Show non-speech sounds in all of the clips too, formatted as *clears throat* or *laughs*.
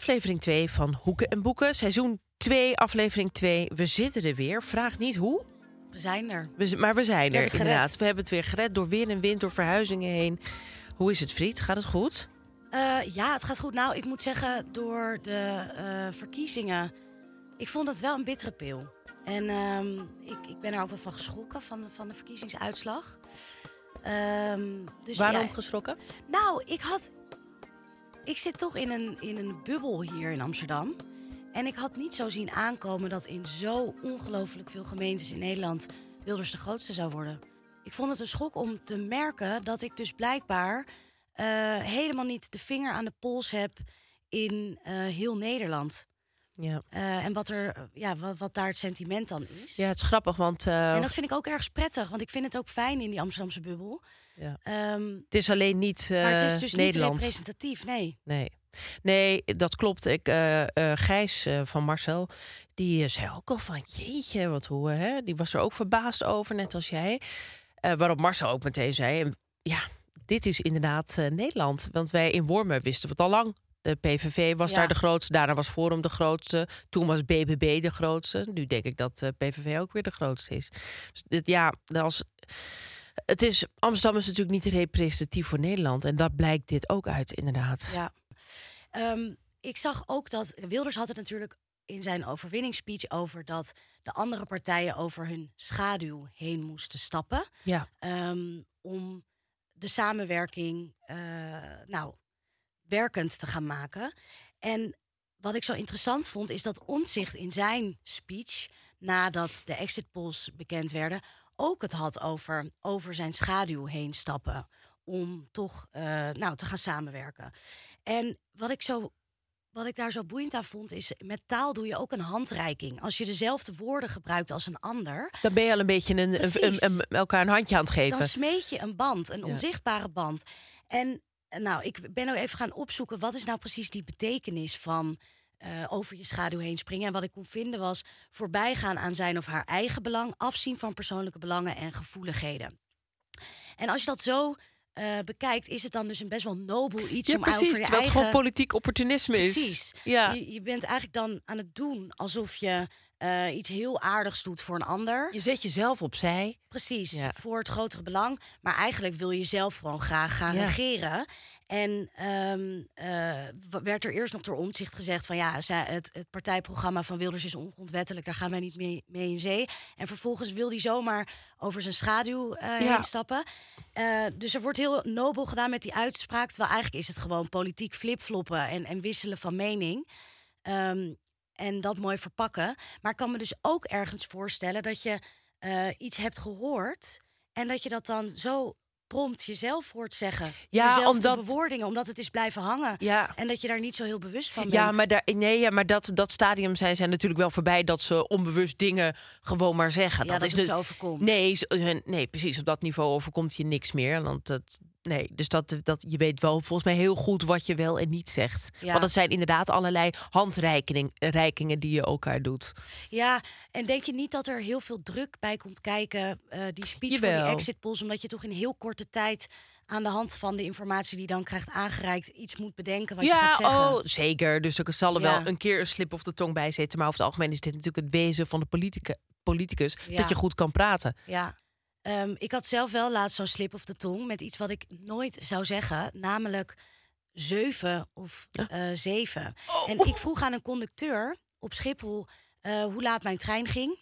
Aflevering 2 van Hoeken en Boeken. Seizoen 2, aflevering 2. We zitten er weer. Vraag niet hoe. We zijn er. We, maar we zijn We er inderdaad. We hebben het weer gered door weer en wind, door verhuizingen heen. Hoe is het, Friet? Gaat het goed? Eh, ja, het gaat goed. Nou, ik moet zeggen, door de eh, verkiezingen... Ik vond het wel een bittere pil. En ehm, ik, ik ben er ook wel van geschrokken, van, van de verkiezingsuitslag. Ehm, dus Waarom ja, geschrokken? Nou, ik had... Ik zit toch in een, in een bubbel hier in Amsterdam. En ik had niet zo zien aankomen dat in zo ongelooflijk veel gemeentes in Nederland Wilders de grootste zou worden. Ik vond het een schok om te merken dat ik dus blijkbaar eh, helemaal niet de vinger aan de pols heb in eh, heel Nederland. Ja. Eh, en wat, er, ja, wat, wat daar het sentiment dan is. ja, het is grappig, want eh, En dat vind ik ook ergens prettig, want ik vind het ook fijn in die Amsterdamse bubbel. Ja. Ehm, het is alleen niet eh, maar het is dus Nederland. niet representatief, nee. Nee. Nee, dat klopt. Ik, eh, Gijs van Marcel, die zei ook al van jeetje, wat hoe, hè? Die was er ook verbaasd over, net als jij. Waarop Marcel ook meteen zei, ja, dit is inderdaad Nederland. Want wij in Wormen wisten we het al lang. De PVV was Ja. daar de grootste, daarna was Forum de grootste. Toen was BBB de grootste. Nu denk ik dat eh, PVV ook weer de grootste is. Dus dit, ja, als, het is, Amsterdam is natuurlijk niet representatief voor Nederland. En dat blijkt dit ook uit, inderdaad. Ja. Ehm, ik zag ook dat Wilders had het natuurlijk in zijn overwinningsspeech over dat de andere partijen over hun schaduw heen moesten stappen. Ja. ehm, om de samenwerking eh, nou, werkend te gaan maken. En wat ik zo interessant vond, is dat Omtzigt in zijn speech, nadat de exit polls bekend werden, ook het had over, over zijn schaduw heen stappen. Om toch eh, nou, te gaan samenwerken. En wat ik, zo, wat ik daar zo boeiend aan vond, is met taal doe je ook een handreiking. Als je dezelfde woorden gebruikt als een ander, Dan ben je al een beetje een, een, Precies. een- een- elkaar een handje aan het geven. dan smeet je een band, een Ja. onzichtbare band. En nou, ik ben ook even gaan opzoeken wat is nou precies die betekenis van eh, over je schaduw heen springen. En wat ik kon vinden was voorbijgaan aan zijn of haar eigen belang, afzien van persoonlijke belangen en gevoeligheden. En als je dat zo eh, bekijkt, is het dan dus een best wel nobel iets ja, om precies. over je Terwijl het eigen... gewoon politiek opportunisme is. Precies. Ja. Je, je bent eigenlijk dan aan het doen alsof je eh, iets heel aardigs doet voor een ander. Je zet jezelf opzij. Precies, Ja. voor het grotere belang. Maar eigenlijk wil je zelf gewoon graag gaan Ja. regeren. En ehm, eh, werd er eerst nog door omzicht gezegd van ja, het, het partijprogramma van Wilders is ongrondwettelijk, daar gaan wij niet mee, mee in zee. En vervolgens wil hij zomaar over zijn schaduw eh, Ja. heen stappen. Dus er wordt heel nobel gedaan met die uitspraak. Terwijl eigenlijk is het gewoon politiek flipfloppen en, en wisselen van mening. Ehm, en dat mooi verpakken. Maar ik kan me dus ook ergens voorstellen dat je eh, iets hebt gehoord. En dat je dat dan zo prompt jezelf hoort zeggen. Ja, omdat- bewoordingen, omdat het is blijven hangen. Ja. En dat je daar niet zo heel bewust van bent. Ja, maar, daar, nee, ja, maar dat, dat stadium zijn zij natuurlijk wel voorbij dat ze onbewust dingen gewoon maar zeggen. Ja, dat is het de- overkomt. Nee, nee, precies. Op dat niveau overkomt je niks meer. Want dat, nee, dus dat, dat, je weet wel volgens mij heel goed wat je wel en niet zegt. Ja. Want het zijn inderdaad allerlei handreikingen reikingen die je elkaar doet. Ja, en denk je niet dat er heel veel druk bij komt kijken, eh, die speech Jawel. die exit polls, omdat je toch in heel korte tijd aan de hand van de informatie die je dan krijgt aangereikt iets moet bedenken wat je ja, gaat zeggen. oh, zeker. Dus er zal er Ja. wel een keer een slip of de tong bij zitten. Maar over het algemeen is dit natuurlijk het wezen van de politica, politicus dat je goed kan praten. Ja. Ehm, ik had zelf wel laatst zo'n slip of de tong met iets wat ik nooit zou zeggen, namelijk zeven of eh, zeven. En ik vroeg aan een conducteur op Schiphol eh, hoe laat mijn trein ging.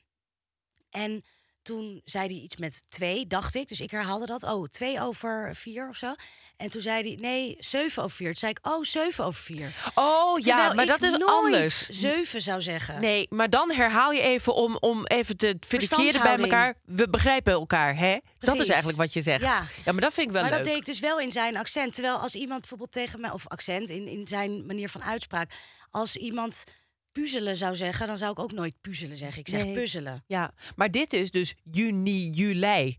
En toen zei hij iets met twee, dacht ik. Dus ik herhaalde dat. Oh, twee over vier of zo. En toen zei hij, nee, zeven over vier. Toen zei ik, oh, zeven over vier. Oh ja, maar dat is anders. zeven zou zeggen. Nee, maar dan herhaal je even om, om even te verifiëren bij elkaar. We begrijpen elkaar, hè? Dat is eigenlijk wat je zegt. Ja. maar dat vind ik wel maar leuk. dat deed ik dus wel in zijn accent. Terwijl als iemand bijvoorbeeld tegen mij, of accent in, in zijn manier van uitspraak, als iemand puzzelen zou zeggen, dan zou ik ook nooit puzzelen zeggen. Ik zeg Nee. puzzelen. Ja, maar dit is dus juni, juli.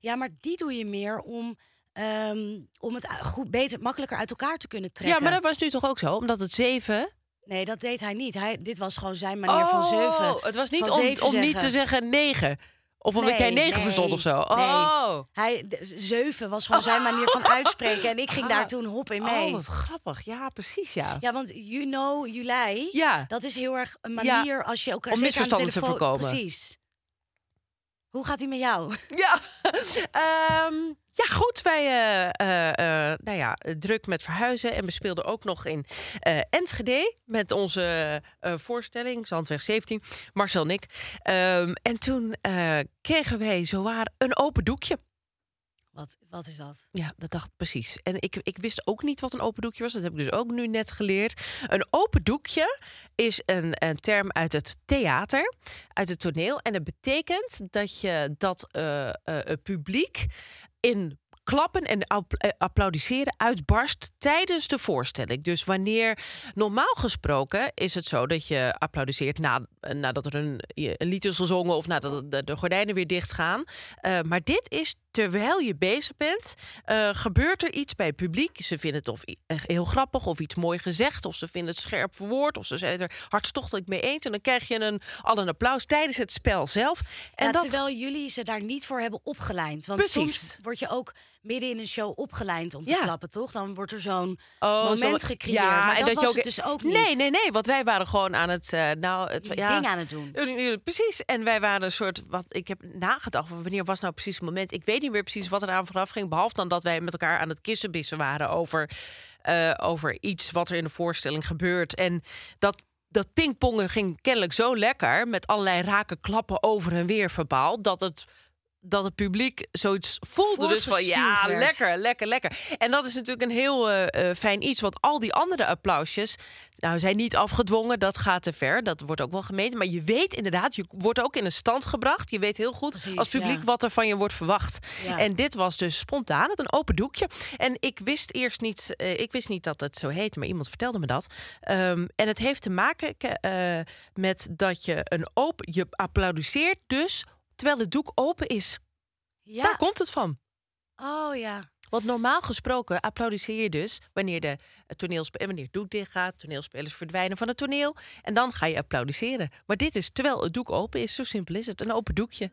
Ja, maar die doe je meer om, ehm, om het goed, beter, makkelijker uit elkaar te kunnen trekken. Ja, maar dat was nu toch ook zo? Omdat het zeven... Nee, dat deed hij niet. Hij, dit was gewoon zijn manier van zeven. Oh, het was niet om, zeven om niet te zeggen negen. Of omdat Nee, jij negen nee, verstond of zo. Oh. Hij, zeven was gewoon zijn manier van *laughs* uitspreken. En ik ging daar toen hop in mee. Oh, wat grappig. Ja, precies, ja. Ja, want you know, juli, Ja. dat is heel erg een Ja, manier als je elkaar om misverstanden te voorkomen. Precies. Hoe gaat hij met jou? Ja, *laughs* Ehm, ja goed. Wij eh, eh, eh, nou ja, druk met verhuizen. En we speelden ook nog in Enschede met onze voorstelling, Zandweg 17, Marcel en ik. Ehm, en toen kregen wij zowaar een open doekje. Wat, wat is dat? Ja, dat dacht precies. En ik, ik wist ook niet wat een open doekje was. Dat heb ik dus ook nu net geleerd. Een open doekje is een, een term uit het theater, uit het toneel. En dat betekent dat je dat het publiek in klappen en eh, applaudisseren uitbarst tijdens de voorstelling. Dus wanneer normaal gesproken is het zo dat je applaudisseert na, nadat er een, een lied is gezongen of nadat de, de gordijnen weer dicht gaan. Eh, maar dit is terwijl je bezig bent, eh, gebeurt er iets bij het publiek. Ze vinden het of heel grappig of iets mooi gezegd, of ze vinden het scherp verwoord, of ze zijn het er hartstochtelijk mee eens. En dan krijg je een, al een applaus tijdens het spel zelf. En ja, dat, Terwijl jullie ze daar niet voor hebben opgelijnd. Want Precies. soms word je ook midden in een show opgelijnd om te Ja. klappen, toch? Dan wordt er zo'n Oh, moment zo- gecreëerd. Ja, maar en dat, dat je was ook- het dus ook niet. Nee, nee, nee, want wij waren gewoon aan het, eh, nou, het, ja, ding aan het doen. Precies. En wij waren een soort. Wat ik heb nagedacht. van Wanneer was nou precies het moment? Ik weet niet meer precies wat er aan vooraf ging. Behalve dan dat wij met elkaar aan het kissenbissen waren over, eh, over iets wat er in de voorstelling gebeurt. En dat. Dat pingpongen ging kennelijk zo lekker met allerlei rake klappen over en weer verbaal dat het dat het publiek zoiets voelde. Dus van ja, werd. lekker, lekker, lekker. En dat is natuurlijk een heel eh, eh, fijn iets. Want al die andere applausjes nou, zijn niet afgedwongen. Dat gaat te ver. Dat wordt ook wel gemeten. Maar je weet inderdaad, je wordt ook in een stand gebracht. Je weet heel goed Precies, als publiek ja. wat er van je wordt verwacht. Ja. En dit was dus spontaan, het een open doekje. En ik wist eerst niet, eh, ik wist niet dat het zo heette, maar iemand vertelde me dat. Ehm, en het heeft te maken met dat je een open, je applaudisseert dus terwijl het doek open is. Ja. Daar komt het van. Oh ja. Want normaal gesproken applaudisseer je dus wanneer de toneelspe- wanneer het doek dicht gaat, toneelspelers verdwijnen van het toneel en dan ga je applaudisseren. Maar dit is terwijl het doek open is, zo simpel is het, een open doekje.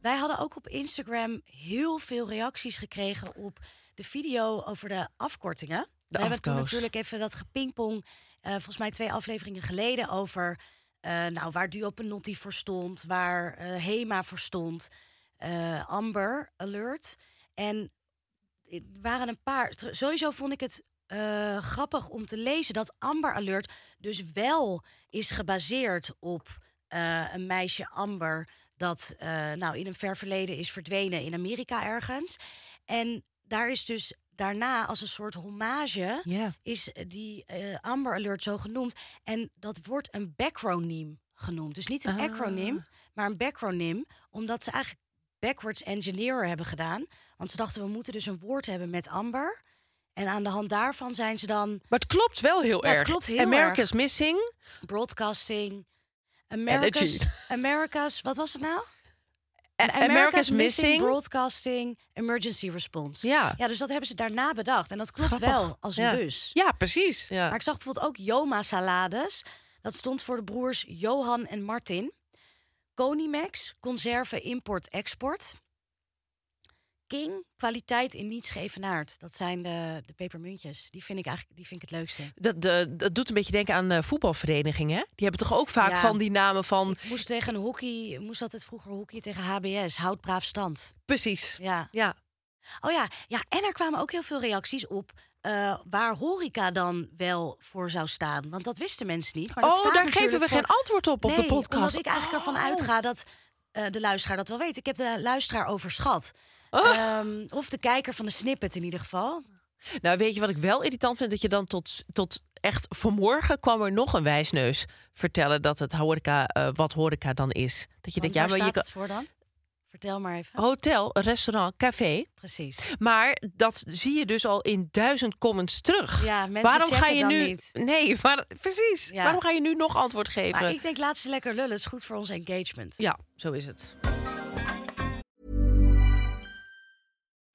Wij hadden ook op Instagram heel veel reacties gekregen op de video over de afkortingen. We hebben toen natuurlijk even dat gepingpong, eh volgens mij twee afleveringen geleden, over eh, nou, waar Duopenotti voor stond, waar eh, Hema voor stond, eh, Amber Alert. En er waren een paar. Sowieso vond ik het grappig om te lezen dat Amber Alert dus wel is gebaseerd op een meisje Amber dat nou in een ver verleden is verdwenen in Amerika ergens. En daar is dus daarna als een soort hommage is die eh, Amber Alert zo genoemd. En dat wordt een backronym genoemd. Dus niet een Ah. acronym, maar een backronym. Omdat ze eigenlijk backwards engineer hebben gedaan. Want ze dachten, we moeten dus een woord hebben met Amber. En aan de hand daarvan zijn ze dan Maar het klopt wel heel Ja, het erg. klopt heel America's Missing. broadcasting. America's, Energy. America's, wat was het nou? A- America's Missing. Broadcasting Emergency Response. Ja. ja, dus dat hebben ze daarna bedacht. En dat klopt Grappig. wel als een ja. bus. Ja, precies. Ja. Maar ik zag bijvoorbeeld ook Joma Salades. Dat stond voor de broers Johan en Martin. Conimax, conserve import-export. King, kwaliteit in niets. Dat zijn de, de pepermuntjes. Die vind ik eigenlijk die vind ik het leukste. Dat, de, dat doet een beetje denken aan eh, voetbalverenigingen. hè? Die hebben toch ook vaak Ja. van die namen van... Ik moest tegen een hockey, moest altijd vroeger hockey tegen HBS, houd braaf stand. Precies. Ja. Ja. Oh ja, ja, en er kwamen ook heel veel reacties op eh, waar horeca dan wel voor zou staan. Want dat wisten mensen niet. Maar dat Oh, daar geven we geen antwoord op op de podcast. omdat ik eigenlijk ervan Oh. uitga dat eh, de luisteraar dat wel weet. Ik heb de luisteraar overschat. Oh. Of de kijker van de snippet in ieder geval. Nou, weet je wat ik wel irritant vind? Dat je dan tot, tot echt vanmorgen kwam er nog een wijsneus vertellen dat het horeca, eh, wat horeca dan is. Dat je Want denkt, ja, waar maar je kan. het voor dan? Vertel maar even. Hotel, restaurant, café. Precies. Maar dat zie je dus al in duizend comments terug. Ja, mensen Waarom ga je dan nu? niet. Nee, waar- precies. Ja. Waarom ga je nu nog antwoord geven? Maar ik denk, laat ze lekker lullen. Het is goed voor ons engagement. Ja, zo is het.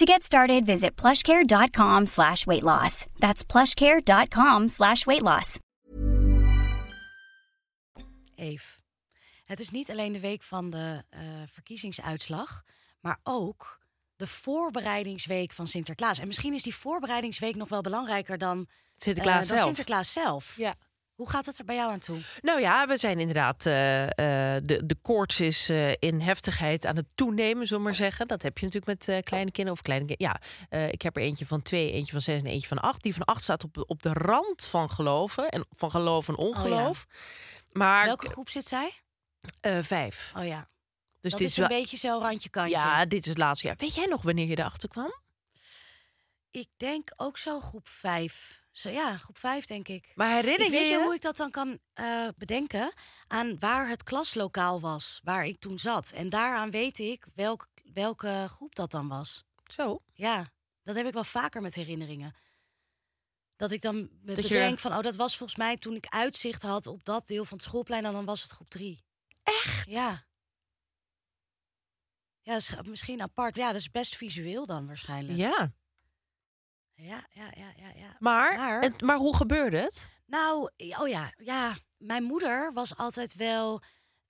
To get started, visit plushcare.com slash weight loss. That's plushcare.com slash weight loss. Eve, het is niet alleen de week van de eh, verkiezingsuitslag, maar ook de voorbereidingsweek van Sinterklaas. En misschien is die voorbereidingsweek nog wel belangrijker dan, Sinterklaas eh, dan zelf. Sinterklaas zelf. Ja. Hoe gaat het er bij jou aan toe? Nou ja, we zijn inderdaad. eh, eh, de, de koorts is eh, in heftigheid aan het toenemen, zullen we maar zeggen. Dat heb je natuurlijk met kleine kinderen. Of kleine kinderen. Ja, ik heb er eentje van twee, eentje van zes en eentje van acht. Die van acht staat op, op de rand van geloven. En van geloof en ongeloof. Maar Welke groep zit zij? vijf. Oh ja, Dus dat dit is is een wel. beetje zo randje kantje. Ja, dit is het laatste jaar. Weet jij nog wanneer je erachter kwam? Ik denk ook zo groep vijf. Zo, ja, groep vijf denk ik. Maar herinner Ik je weet je hoe ik dat dan kan eh, bedenken? Aan waar het klaslokaal was, waar ik toen zat. En daaraan weet ik welk, welke groep dat dan was. Zo. Ja, dat heb ik wel vaker met herinneringen. Dat ik dan me Dat je- bedenk van, oh, dat was volgens mij toen ik uitzicht had op dat deel van het schoolplein. En dan was het groep drie. Echt? Ja. Ja, dat is misschien apart. Ja, dat is best visueel dan waarschijnlijk. Ja. Ja, ja, ja, ja. ja. Maar, Maar- hoe gebeurde het? Nou, oh ja, ja. Mijn moeder was altijd wel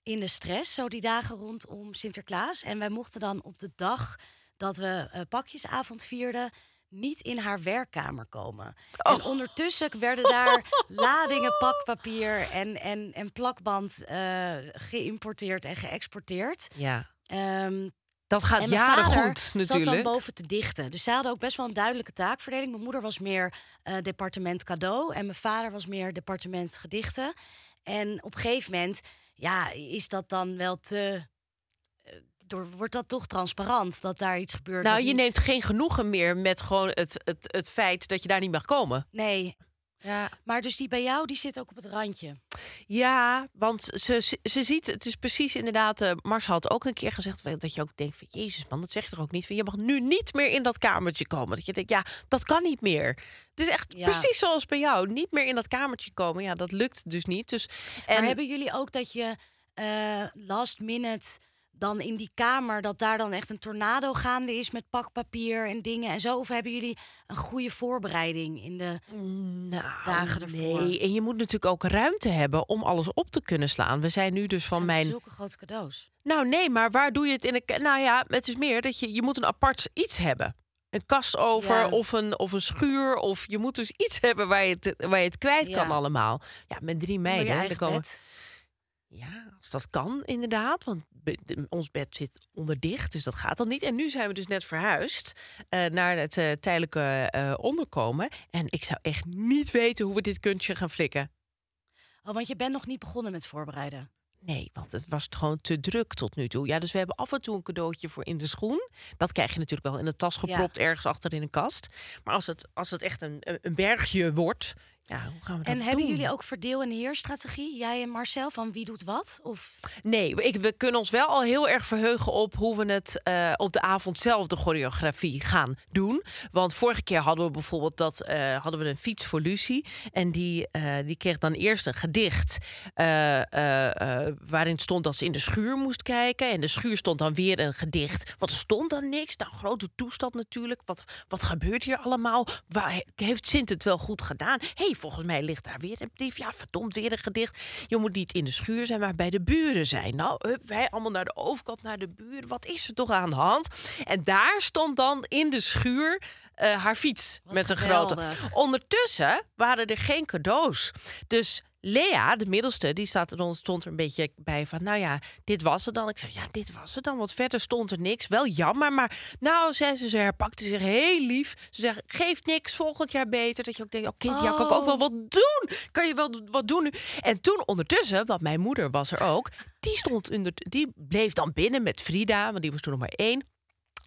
in de stress, zo die dagen rondom Sinterklaas. En wij mochten dan op de dag dat we eh, pakjesavond vierden, niet in haar werkkamer komen. En Oh. ondertussen werden daar *laughs* ladingen pakpapier en, en, en plakband eh, geïmporteerd en geëxporteerd. Ja. Ehm, Dat gaat jaren goed zat dan natuurlijk. boven te dichten. Dus zij hadden ook best wel een duidelijke taakverdeling. Mijn moeder was meer eh, departement cadeau. En mijn vader was meer departement gedichten. En op een gegeven moment ja, is dat dan wel te... eh, Door, wordt dat toch transparant dat daar iets gebeurt? Nou, je niet- neemt geen genoegen meer met gewoon het, het, het feit dat je daar niet mag komen. Nee, Ja. maar dus die bij jou, die zit ook op het randje. Ja, want ze, ze, ze ziet, het is precies inderdaad, eh Mars had ook een keer gezegd dat je ook denkt van, jezus man, dat zegt toch ook niet, van, je mag nu niet meer in dat kamertje komen. Dat je denkt, ja, dat kan niet meer. Het is echt Ja. precies zoals bij jou, niet meer in dat kamertje komen. Ja, dat lukt dus niet. Dus, en, Maar hebben jullie ook dat je eh, last minute dan in die kamer... dat daar dan echt een tornado gaande is met pakpapier en dingen en zo? Of hebben jullie een goede voorbereiding in de... nou, dagen ervoor. Nee, en je moet natuurlijk ook ruimte hebben om alles op te kunnen slaan. We zijn nu dus van zijn mijn Zulke grote cadeaus. Nou nee, maar waar doe je het in een... Nou ja, het is meer dat je... Je moet een apart iets hebben. Een kast over Ja. of, een, of een schuur. Of je moet dus iets hebben waar je het, waar je het kwijt Ja. kan allemaal. Ja, met drie meiden. komen. Ja, als dat kan inderdaad. Want ons bed zit onderdicht, dus dat gaat dan niet. En nu zijn we dus net verhuisd eh, naar het eh, tijdelijke eh, onderkomen. En ik zou echt niet weten hoe we dit kunstje gaan flikken. Oh, want je bent nog niet begonnen met voorbereiden. Nee, want het was gewoon te druk tot nu toe. Ja, dus we hebben af en toe een cadeautje voor in de schoen. Dat krijg je natuurlijk wel in de tas gepropt, ergens achter in een kast. Maar als het, als het echt een, een bergje wordt, Ja, hoe gaan we dat En hebben jullie ook verdeel- en heerstrategie? Jij en Marcel, van wie doet wat? Of Nee, ik, we kunnen ons wel al heel erg verheugen op hoe we het eh, op de avond zelf de choreografie gaan doen. Want vorige keer hadden we bijvoorbeeld dat eh, hadden we een fiets voor Lucie. En die, eh, die kreeg dan eerst een gedicht eh, eh, eh, waarin stond dat ze in de schuur moest kijken. En de schuur stond dan weer een gedicht. Want er stond dan niks. Nou, grote toestand natuurlijk. Wat, wat gebeurt hier allemaal? Waar, heeft Sint het wel goed gedaan? hey, volgens mij ligt daar weer een brief. Ja, verdomd, weer een gedicht. Je moet niet in de schuur zijn, maar bij de buren zijn. Nou, hup, wij allemaal naar de overkant, naar de buren. Wat is er toch aan de hand? En daar stond dan in de schuur eh, haar fiets Wat met een geweldig. grote. Ondertussen waren er geen cadeaus. Dus Lea, de middelste, die staat er, stond er een beetje bij van... nou ja, dit was het dan. Ik zei, ja, dit was het dan. Want verder stond er niks. Wel jammer, maar nou, zei ze, ze herpakte zich heel lief. Ze zegt, geeft niks, volgend jaar beter. Dat je ook denkt, oh kind, ja, kan ik ook wel wat doen? Kan je wel wat doen nu? En toen ondertussen, want mijn moeder was er ook... die, stond die bleef dan binnen met Frida, want die was toen nog maar één...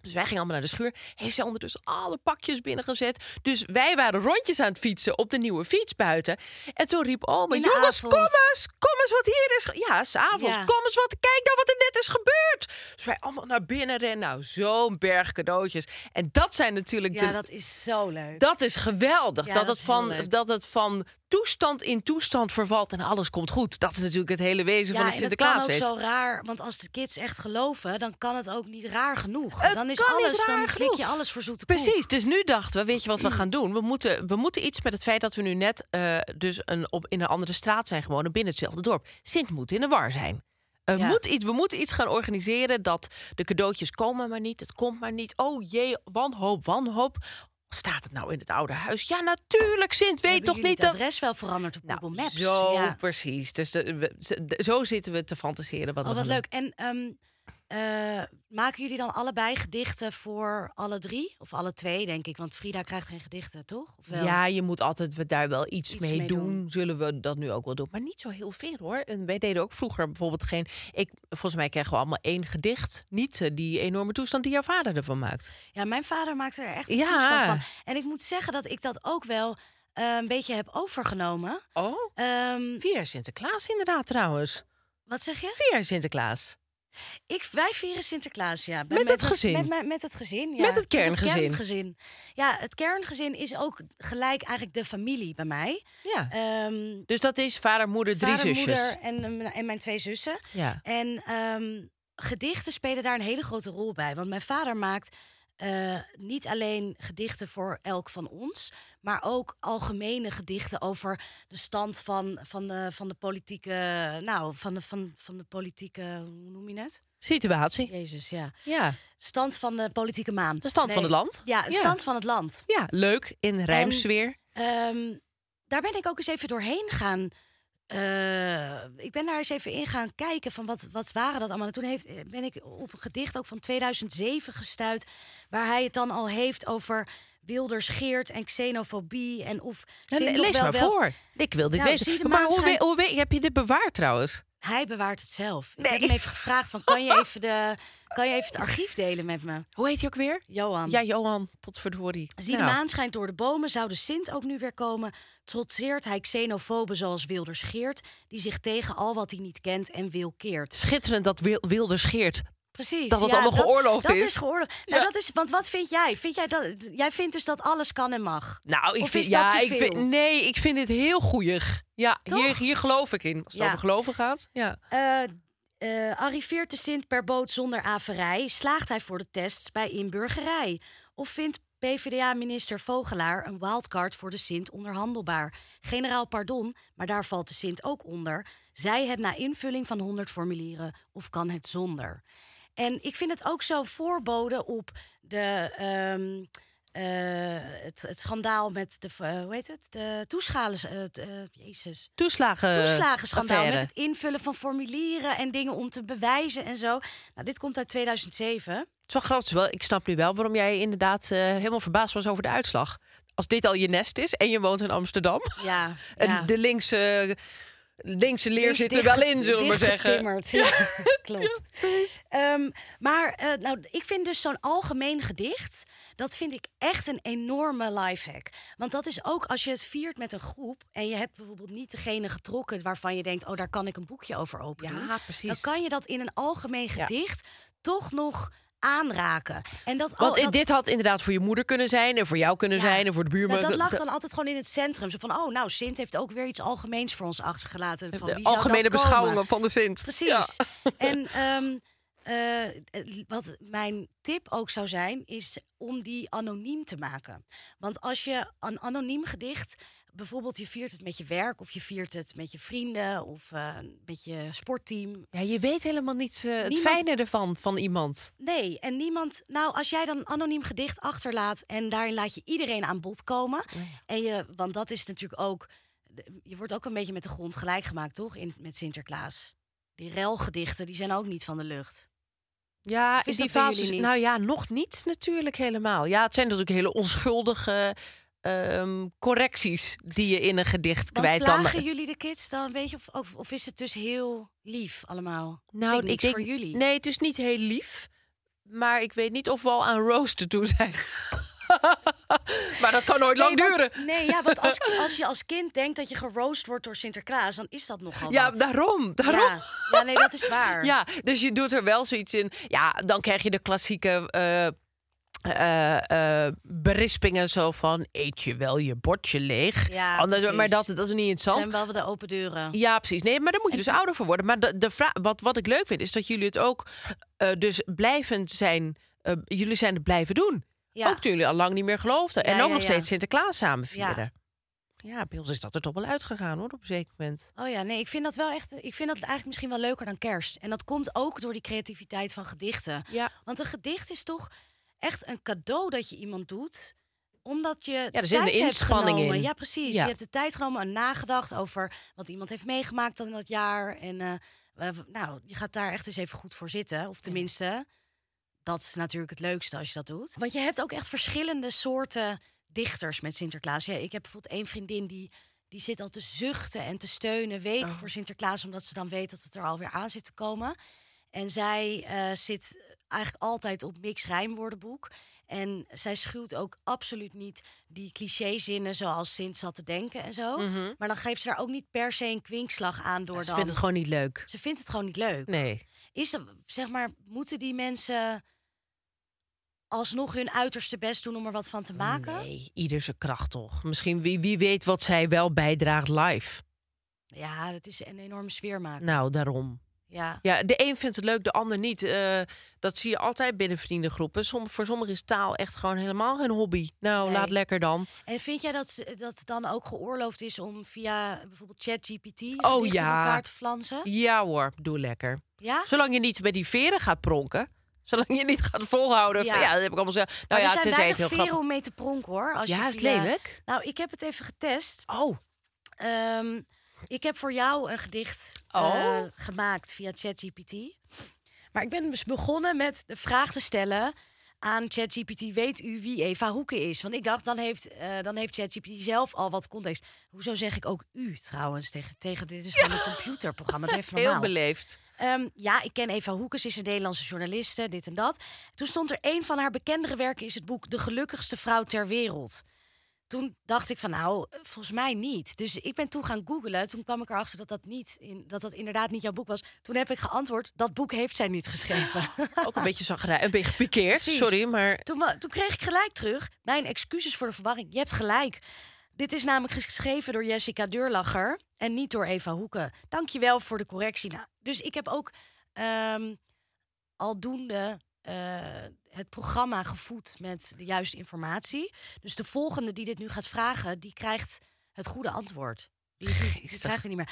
Dus wij gingen allemaal naar de schuur. Heeft zij ondertussen alle pakjes binnengezet. Dus wij waren rondjes aan het fietsen op de nieuwe fiets buiten. En toen riep oma, jongens, avond. kom eens. Kom eens wat hier is. ge-" Ja, s'avonds. Ja. Kom eens wat. Kijk nou wat er net is gebeurd. Dus wij allemaal naar binnen rennen. Nou, zo'n berg cadeautjes. En dat zijn natuurlijk ja, de... dat is zo leuk. Dat is geweldig. Ja, dat, dat het van, leuk. dat het van toestand in toestand vervalt en alles komt goed. Dat is natuurlijk het hele wezen van het en het kan ook Sinterklaasfeest. zo raar, want als de kids echt geloven, dan kan het ook niet raar genoeg. Het dan is kan niet alles, dan slik je alles voor zoete koek. Precies, dus nu dachten we, weet je wat we gaan doen? We moeten, we moeten iets met het feit dat we nu net eh, dus een, op, in een andere straat zijn gewonnen binnen hetzelfde dorp. Sint moet in de war zijn. Ja. moet iets, we moeten iets gaan organiseren dat de cadeautjes komen maar niet, het komt maar niet. Oh jee, wanhoop, wanhoop. Staat het nou in het oude huis? Ja, natuurlijk, Sint weet Hebben toch niet het dat... adres wel veranderd op Nou, Google Maps? Zo ja. precies. Dus de- we- zo zitten we te fantaseren. Wat Oh, wat leuk. En ehm, eh, maken jullie dan allebei gedichten voor alle drie? Of alle twee, denk ik. Want Frida krijgt geen gedichten, toch? Of wel? Ja, je moet altijd we daar wel iets, Iets mee, mee doen. doen. Zullen we dat nu ook wel doen? Maar niet zo heel veel hoor. En wij deden ook vroeger bijvoorbeeld geen. Ik, volgens mij kregen we allemaal één gedicht. Niet eh, die enorme toestand die jouw vader ervan maakt. Ja, mijn vader maakte er echt een Ja. toestand van. En ik moet zeggen dat ik dat ook wel eh, een beetje heb overgenomen. Oh, Ehm, via Sinterklaas inderdaad trouwens. wat zeg je? Via Sinterklaas. Ik, wij vieren Sinterklaas, ja. Met het gezin? Met, met, met het gezin, ja. Met het kerngezin? kerngezin. Ja, het kerngezin is ook gelijk eigenlijk de familie bij mij. Ja. Ehm Dus dat is vader, moeder, drie vader, zusjes. moeder en, en mijn twee zussen. Ja. En ehm, gedichten spelen daar een hele grote rol bij. Want mijn vader maakt eh, niet alleen gedichten voor elk van ons, maar ook algemene gedichten over de stand van, van, de, van de politieke. Nou, van de, van, van de politieke. Hoe noem je het? Situatie. Jezus, ja. Ja. Stand van de politieke maan. De stand van het land. Ja, de Ja. stand van het land. Ja, leuk. In rijmsfeer. Ehm, daar ben ik ook eens even doorheen gaan. Eh, ik ben daar eens even in gaan kijken van wat, wat waren dat allemaal. En toen heeft, eh, ben ik op een gedicht ook van 2007 gestuurd... waar hij het dan al heeft over Wilders, Geert en xenofobie. En of Ja, le- lees maar wel- voor. Ik wil dit Nou, weten. Maar hoe, hoe we- heb je dit bewaard trouwens? Hij bewaart het zelf. Ik Nee. heb hem even gevraagd van kan je *laughs* even, de, kan je even het archief delen met me? Hoe heet hij ook weer? Johan. Ja, Johan. Potverdorie. Zie Nou, de maan schijnt door de bomen, zou de Sint ook nu weer komen? Trotseert hij xenofoben zoals Wilders Geert... die zich tegen al wat hij niet kent en wil keert. Schitterend dat Wil- Wilder scheert. Precies. Dat het allemaal geoorloofd dat is. is geoorloofd. Nou, Ja. dat is, want wat vind jij? Vind jij, dat, jij vindt dus dat alles kan en mag? Nou, ik Of vind, is dat ja, te ik vind, nee, ik vind dit heel goeig. Ja, Toch? hier, hier geloof ik in. Als het Ja. over geloven gaat. Ja. Eh, eh, arriveert de Sint per boot zonder averij? Slaagt hij voor de test bij inburgerij? Of vindt PvdA-minister Vogelaar een wildcard voor de Sint onderhandelbaar? Generaal pardon, maar daar valt de Sint ook onder. Zij het na invulling van 100 formulieren of kan het zonder? En ik vind het ook zo voorboden op de, ehm, eh, het, het schandaal met de, eh, hoe heet het? De toeschalen, het, eh, jezus. Toeslagen. Toeslagenschandaal affaire. met het invullen van formulieren en dingen om te bewijzen en zo. Nou, dit komt uit 2007. Het is wel grappig. Wel, ik snap nu wel waarom jij inderdaad helemaal verbaasd was over de uitslag. Als dit al je nest is en je woont in Amsterdam. Ja, *laughs* En ja. de linkse linkse leer Is zit er dicht- wel in, zullen we maar zeggen. Ja, *laughs* *laughs* klopt. Ehm, maar eh, nou, ik vind dus zo'n algemeen gedicht... dat vind ik echt een enorme lifehack. Want dat is ook als je het viert met een groep... en je hebt bijvoorbeeld niet degene getrokken... waarvan je denkt, oh, daar kan ik een boekje over openen. Ja, precies. Dan kan je dat in een algemeen gedicht toch nog aanraken. En dat, Want al- dat, dit had inderdaad voor je moeder kunnen zijn... en voor jou kunnen Ja. zijn en voor de buurman. Nou, dat lag dan altijd gewoon in het centrum. Zo van, oh, nou, Sint heeft ook weer iets algemeens voor ons achtergelaten. Van, de wie algemene beschouwingen van de Sint. Precies. Ja. *laughs* En ehm, eh, wat mijn tip ook zou zijn, is om die anoniem te maken. Want als je een anoniem gedicht, bijvoorbeeld je viert het met je werk of je viert het met je vrienden of eh, met je sportteam. Ja, je weet helemaal niet eh, het Niemand- fijne ervan van iemand. Nee, en niemand. Nou, als jij dan een anoniem gedicht achterlaat en daarin laat je iedereen aan bod komen. En je, want dat is natuurlijk ook. Je wordt ook een beetje met de grond gelijk gemaakt, toch? In, met Sinterklaas. Die relgedichten, die zijn ook niet van de lucht. Ja, is die fase. Nou ja, nog niet natuurlijk helemaal. Ja, het zijn natuurlijk hele onschuldige ehm, correcties die je in een gedicht Want kwijt dan. plagen jullie de kids dan een beetje? Of, of, of is het dus heel lief allemaal? Nou, ik denk, voor jullie. Nee, het is niet heel lief. Maar ik weet niet of we al aan roosten toe zijn. *laughs* maar dat kan nooit lang want- duren. Nee, ja, want als, *laughs* als je als kind denkt dat je geroost wordt door Sinterklaas, dan is dat nogal Ja, wat. daarom. daarom. Ja. ja, nee, dat is waar. *laughs* Ja, dus je doet er wel zoiets in. Ja, dan krijg je de klassieke eh, eh, eh, berispingen zo van... eet je wel je bordje leeg? Ja, Anders, maar dat, dat is niet interessant. zijn wel de open deuren. Ja, precies. Nee, maar daar moet je dus ouder voor worden. Maar de, de vraag, wat, wat ik leuk vind, is dat jullie het ook eh, dus blijvend zijn... jullie zijn het blijven doen. Ja. Ook toen jullie al lang niet meer geloofden. en ook nog steeds Sinterklaas samen Ja. vieren. Ja. bij ons is dat er toch wel uitgegaan hoor, op een zeker moment. Oh ja, nee, ik vind dat wel echt. Ik vind dat eigenlijk misschien wel leuker dan kerst. En dat komt ook door die creativiteit van gedichten. Ja. Want een gedicht is toch echt een cadeau dat je iemand doet omdat je er de zit een tijd hebt inspanning genomen. in. Ja, precies. Ja. Je hebt de tijd genomen en nagedacht over wat iemand heeft meegemaakt in dat jaar. En eh, nou, je gaat daar echt eens even goed voor zitten. Of tenminste, dat is natuurlijk het leukste als je dat doet. Want je hebt ook echt verschillende soorten dichters met Sinterklaas. Ja, ik heb bijvoorbeeld één vriendin die, die zit al te zuchten en te steunen weken Oh. voor Sinterklaas, omdat ze dan weet dat het er alweer aan zit te komen. En zij eh, zit eigenlijk altijd op mix rijmwoordenboek. En zij schuwt ook absoluut niet die clichézinnen zoals Sint zat te denken en zo. Maar dan geeft ze daar ook niet per se een kwinkslag aan door Mhm. Ze dan... vindt het gewoon niet leuk. Ze vindt het gewoon niet leuk. Nee. Is er, zeg maar, moeten die mensen alsnog hun uiterste best doen om er wat van te maken? Nee, ieder zijn kracht toch. Misschien wie, wie weet wat zij wel bijdraagt live. Ja, dat is een enorme sfeer maken. Nou, daarom. Ja. Ja, de een vindt het leuk, de ander niet. Eh, dat zie je altijd binnen vriendengroepen. Som, voor sommigen is taal echt gewoon helemaal geen hobby. Nou, Nee. laat lekker dan. En vind jij dat dat dan ook geoorloofd is om via bijvoorbeeld ChatGPT Oh, gedichten in ja. elkaar te flansen? Ja hoor, doe lekker. Ja? Zolang je niet met die veren gaat pronken. Zolang je niet gaat volhouden. Ja. van, Ja, dat heb ik allemaal zo. Nou Maar ja, er zijn het weinig heel veren grappig om mee te pronken hoor. Als Ja, je is het via- lelijk? Nou, ik heb het even getest. Oh, Ehm, ik heb voor jou een gedicht Oh. eh, gemaakt via ChatGPT. Maar ik ben dus begonnen met de vraag te stellen aan ChatGPT: Weet u wie Eva Hoeken is? Want ik dacht, dan heeft, eh, dan heeft ChatGPT zelf al wat context. Hoezo zeg ik ook u trouwens tegen, tegen dit is gewoon een computerprogramma? Doe even *laughs* heel normaal. beleefd. Ehm, ja, ik ken Eva Hoeken, ze is een Nederlandse journaliste, dit en dat. Toen stond er een van haar bekendere werken is het boek De gelukkigste vrouw ter wereld. Toen dacht ik van nou, volgens mij niet. Dus ik ben toen gaan googlen. Toen kwam ik erachter dat dat, niet in, dat dat inderdaad niet jouw boek was. Toen heb ik geantwoord, dat boek heeft zij niet geschreven. *laughs* Ook een beetje zagrij, een beetje gepikeerd. Sorry, maar toen, toen kreeg ik gelijk terug. Mijn excuses voor de verwarring. Je hebt gelijk. Dit is namelijk geschreven door Jessica Deurlacher en niet door Eva Hoeken. Dankjewel voor de correctie. Nou, dus ik heb ook ehm aldoende eh, het programma gevoed met de juiste informatie. Dus de volgende die dit nu gaat vragen, die krijgt het goede antwoord. Die, die, krijgt er niet meer.